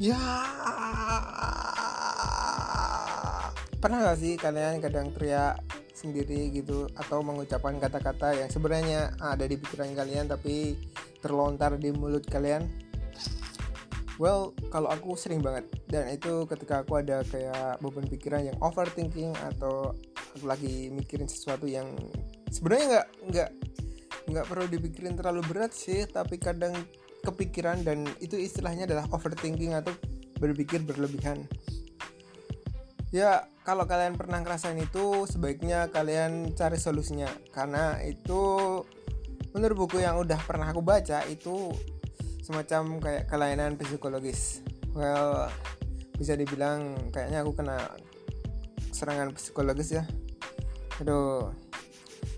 ya. Pernah gak sih kalian kadang teriak sendiri gitu atau mengucapkan kata-kata yang sebenarnya ada di pikiran kalian tapi terlontar di mulut kalian? Well kalau aku sering banget. Dan itu ketika aku ada kayak beban pikiran yang overthinking atau aku lagi mikirin sesuatu yang sebenarnya nggak nggak nggak perlu dipikirin terlalu berat sih tapi kadang kepikiran dan itu istilahnya adalah overthinking atau berpikir berlebihan. Ya kalau kalian pernah ngerasain itu sebaiknya kalian cari solusinya. Karena itu menurut buku yang udah pernah aku baca itu semacam kayak kelainan psikologis. Well bisa dibilang kayaknya aku kena serangan psikologis ya. Aduh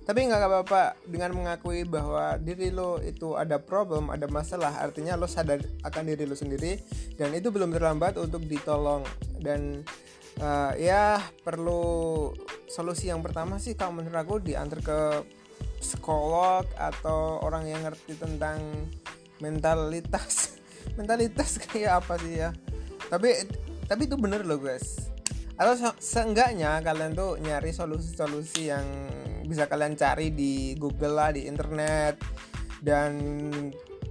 tapi nggak apa-apa dengan mengakui bahwa diri lo itu ada problem ada masalah artinya lo sadar akan diri lo sendiri dan itu belum terlambat untuk ditolong. Dan uh, ya perlu solusi yang pertama sih kalau menurut aku diantar ke psikolog atau orang yang ngerti tentang mentalitas. Mentalitas kayak apa sih ya? Tapi tapi itu bener loh guys atau seenggaknya kalian tuh nyari solusi-solusi yang bisa kalian cari di Google lah di internet. Dan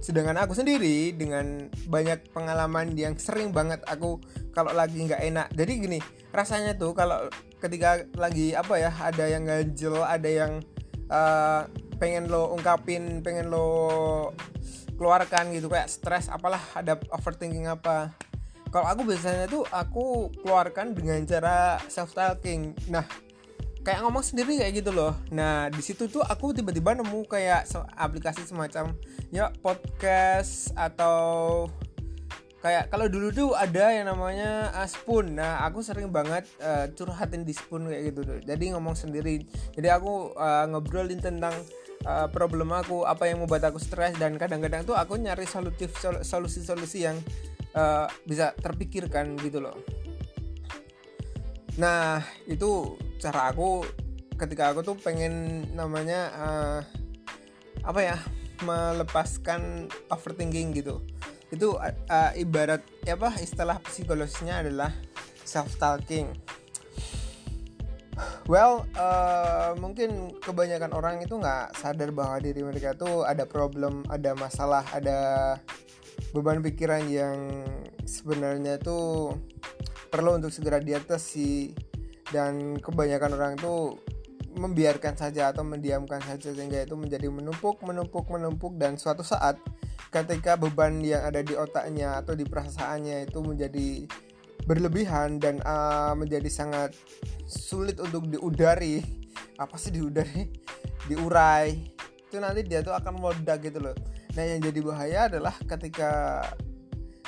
sedangkan aku sendiri dengan banyak pengalaman yang sering banget aku kalau lagi nggak enak. Jadi gini rasanya tuh kalau ketika lagi apa ya ada yang ganjel ada yang uh, pengen lo ungkapin pengen lo keluarkan gitu kayak stres apalah ada overthinking apa kalau aku biasanya tuh aku keluarkan dengan cara self talking nah kayak ngomong sendiri kayak gitu loh. Nah di situ tuh aku tiba-tiba nemu kayak aplikasi semacam ya podcast atau kayak kalau dulu tuh ada yang namanya uh, spoon. Nah aku sering banget uh, curhatin di spoon kayak gitu tuh. Jadi ngomong sendiri. Jadi aku uh, ngobrolin tentang uh, problem aku apa yang membuat aku stres dan kadang-kadang tuh aku nyari solutif solusi-solusi yang uh, bisa terpikirkan gitu loh. Nah itu cara aku ketika aku tuh pengen namanya uh, apa ya melepaskan overthinking gitu. Itu uh, ibarat ya apa istilah psikologisnya adalah self talking well uh, mungkin kebanyakan orang itu nggak sadar bahwa diri mereka tuh ada problem ada masalah ada beban pikiran yang sebenarnya tuh perlu untuk segera diatasi. Dan kebanyakan orang itu membiarkan saja atau mendiamkan saja sehingga itu menjadi menumpuk menumpuk menumpuk. Dan suatu saat ketika beban yang ada di otaknya atau di perasaannya itu menjadi berlebihan dan uh, menjadi sangat sulit untuk diudari. Apa sih diudari? Diurai. Itu nanti dia tuh akan meledak gitu loh nah yang jadi bahaya adalah ketika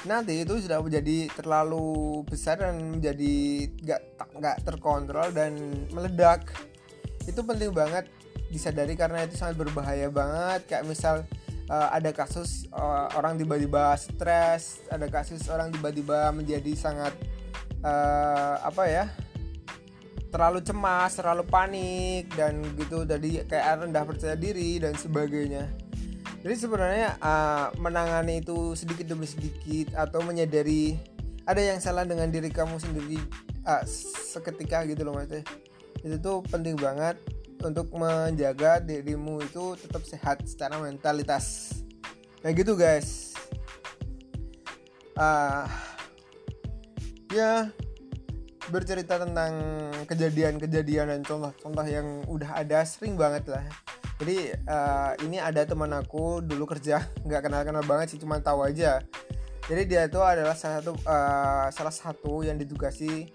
nanti itu sudah menjadi terlalu besar dan menjadi nggak nggak terkontrol dan meledak. Itu penting banget disadari karena itu sangat berbahaya banget. Kayak misal uh, ada kasus uh, orang tiba-tiba stres ada kasus orang tiba-tiba menjadi sangat uh, apa ya terlalu cemas terlalu panik dan gitu. Jadi kayak rendah percaya diri dan sebagainya jadi sebenarnya uh, menangani itu sedikit demi sedikit atau menyadari ada yang salah dengan diri kamu sendiri uh, seketika gitu loh mas itu tuh penting banget untuk menjaga dirimu itu tetap sehat secara mentalitas. Nah gitu guys. Uh, ya bercerita tentang kejadian-kejadian dan contoh-contoh yang udah ada sering banget lah jadi uh, ini ada teman aku dulu kerja nggak kenal-kenal banget sih cuma tahu aja. Jadi dia itu adalah salah satu uh, salah satu yang ditugasi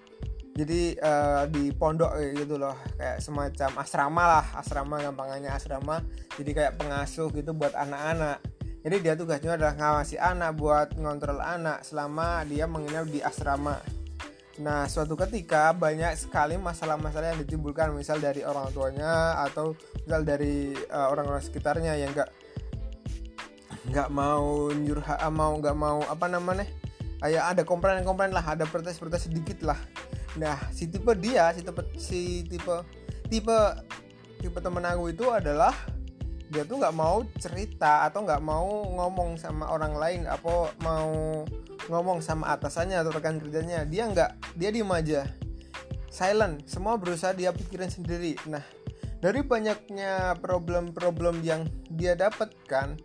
jadi uh, di pondok gitu loh. Kayak semacam asrama lah asrama gampangannya asrama. Jadi kayak pengasuh gitu buat anak-anak. Jadi dia tugasnya adalah ngawasi anak buat ngontrol anak selama dia menginap di asrama Nah, suatu ketika banyak sekali masalah-masalah yang ditimbulkan, misal dari orang tuanya atau misal dari uh, orang-orang sekitarnya yang nggak nggak mau nyuruh ah, mau nggak mau apa namanya kayak ada komplain-komplain lah ada protes-protes sedikit lah. Nah si tipe dia si tipe si tipe tipe tipe temen aku itu adalah dia tuh nggak mau cerita atau nggak mau ngomong sama orang lain apa mau ngomong sama atasannya atau rekan kerjanya dia nggak dia diem aja. Silent semua berusaha dia pikirin sendiri. Nah dari banyaknya problem-problem yang dia dapatkan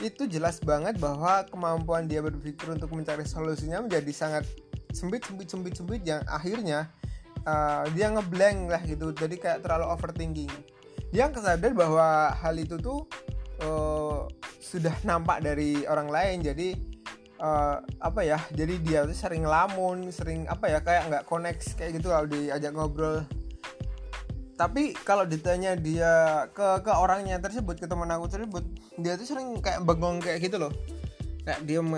itu jelas banget bahwa kemampuan dia berpikir untuk mencari solusinya menjadi sangat sempit sempit sempit sempit yang akhirnya uh, dia ngeblank lah gitu. Jadi kayak terlalu overthinking. Dia kesadar bahwa hal itu tuh uh, sudah nampak dari orang lain. Jadi uh, apa ya jadi dia tuh sering lamun sering apa ya kayak nggak connect kayak gitu kalau diajak ngobrol. Tapi kalau ditanya dia ke ke orangnya tersebut ke teman aku tersebut dia tuh sering kayak bengong kayak gitu loh. Kayak diem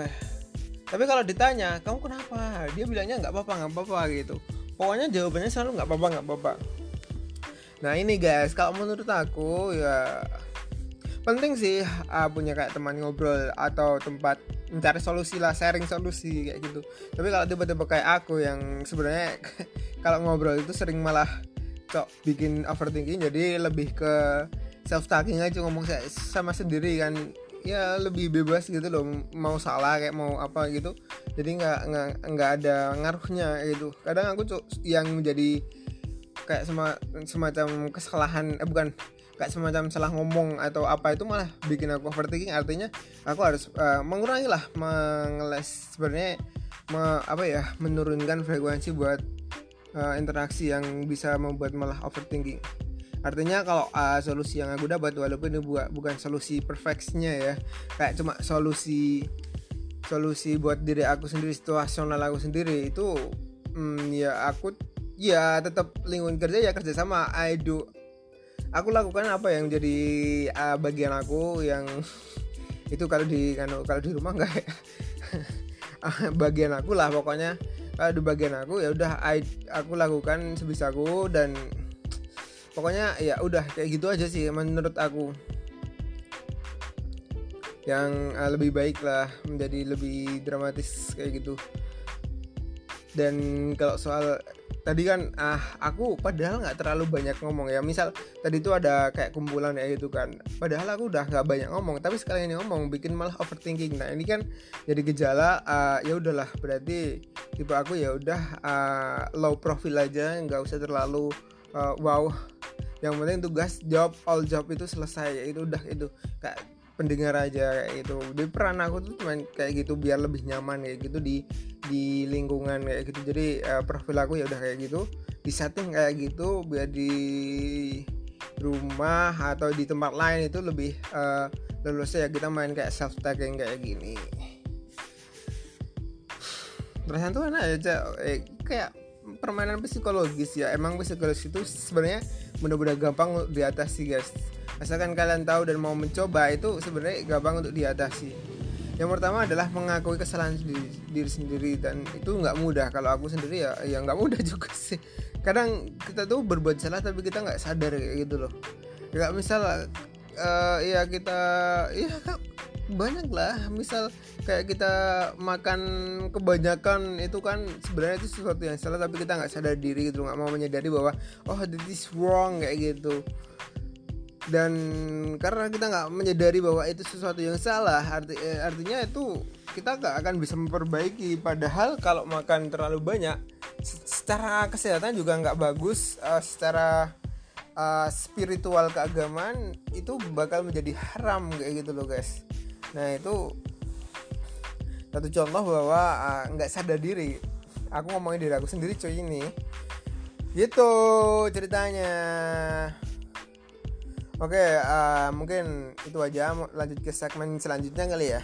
tapi kalau ditanya kamu kenapa? Dia bilangnya nggak apa-apa nggak apa-apa gitu. Pokoknya jawabannya selalu nggak apa-apa nggak apa-apa. Nah ini guys kalau menurut aku ya penting sih uh, punya kayak teman ngobrol atau tempat mencari solusi lah sharing solusi kayak gitu. Tapi kalau tiba-tiba kayak aku yang sebenarnya kalau ngobrol itu sering malah cok bikin overthinking jadi lebih ke self talking aja ngomong sama sendiri kan. Ya lebih bebas gitu loh mau salah kayak mau apa gitu. Jadi nggak nggak ada ngaruhnya gitu. Kadang aku cok yang menjadi kayak sema, semacam kesalahan eh bukan kayak semacam salah ngomong atau apa itu malah bikin aku overthinking. Artinya aku harus uh, mengurangi lah mengeles sebenarnya me, apa ya menurunkan frekuensi buat uh, interaksi yang bisa membuat malah overthinking. Artinya kalau uh, solusi yang aku dapat walaupun ini buat bukan solusi perfectnya ya kayak cuma solusi solusi buat diri aku sendiri situasional aku sendiri itu hmm, ya aku ya tetap lingkungan kerja ya kerja sama I do aku lakukan apa yang jadi uh, bagian aku yang itu kalau di kalau di rumah enggak ya. Bagian aku lah pokoknya. Kalau di bagian aku ya udah aku lakukan sebisaku dan pokoknya ya udah kayak gitu aja sih menurut aku. Yang uh, lebih baik lah menjadi lebih dramatis kayak gitu. Dan kalau soal tadi kan ah aku padahal nggak terlalu banyak ngomong ya. Misal tadi itu ada kayak kumpulan ya gitu kan. Padahal aku udah nggak banyak ngomong tapi sekali ini ngomong bikin malah overthinking. Nah ini kan jadi gejala uh, ya udahlah berarti tipe aku ya udah uh, low profile aja nggak usah terlalu uh, wow. Yang penting tugas job all job itu selesai ya itu udah itu. Kayak pendengar aja kayak gitu. Di peran aku tuh cuma kayak gitu biar lebih nyaman kayak gitu di di lingkungan kayak gitu. Jadi uh, profil aku ya udah kayak gitu. Di setting kayak gitu biar di rumah atau di tempat lain itu lebih uh, ya. Kita main kayak self tagging kayak gini. Perasaan tuh enak aja eh, kayak permainan psikologis ya. Emang psikologis itu sebenarnya mudah-mudahan gampang diatasi guys asalkan kalian tahu dan mau mencoba itu sebenarnya gampang untuk diatasi. Yang pertama adalah mengakui kesalahan diri, diri sendiri dan itu nggak mudah. Kalau aku sendiri ya ya nggak mudah juga sih. Kadang kita tuh berbuat salah tapi kita nggak sadar kayak gitu loh. Nggak misal uh, ya kita ya banyak lah misal kayak kita makan kebanyakan itu kan sebenarnya itu sesuatu yang salah tapi kita nggak sadar diri gitu nggak mau menyadari bahwa oh this is wrong kayak gitu dan karena kita nggak menyadari bahwa itu sesuatu yang salah arti, eh, artinya itu kita nggak akan bisa memperbaiki. Padahal kalau makan terlalu banyak secara kesehatan juga nggak bagus uh, secara uh, spiritual keagamaan itu bakal menjadi haram kayak gitu loh guys. Nah itu satu contoh bahwa nggak uh, sadar diri. Aku ngomongin diri aku sendiri cuy ini. Gitu ceritanya Oke, uh, mungkin itu aja. Lanjut ke segmen selanjutnya kali ya.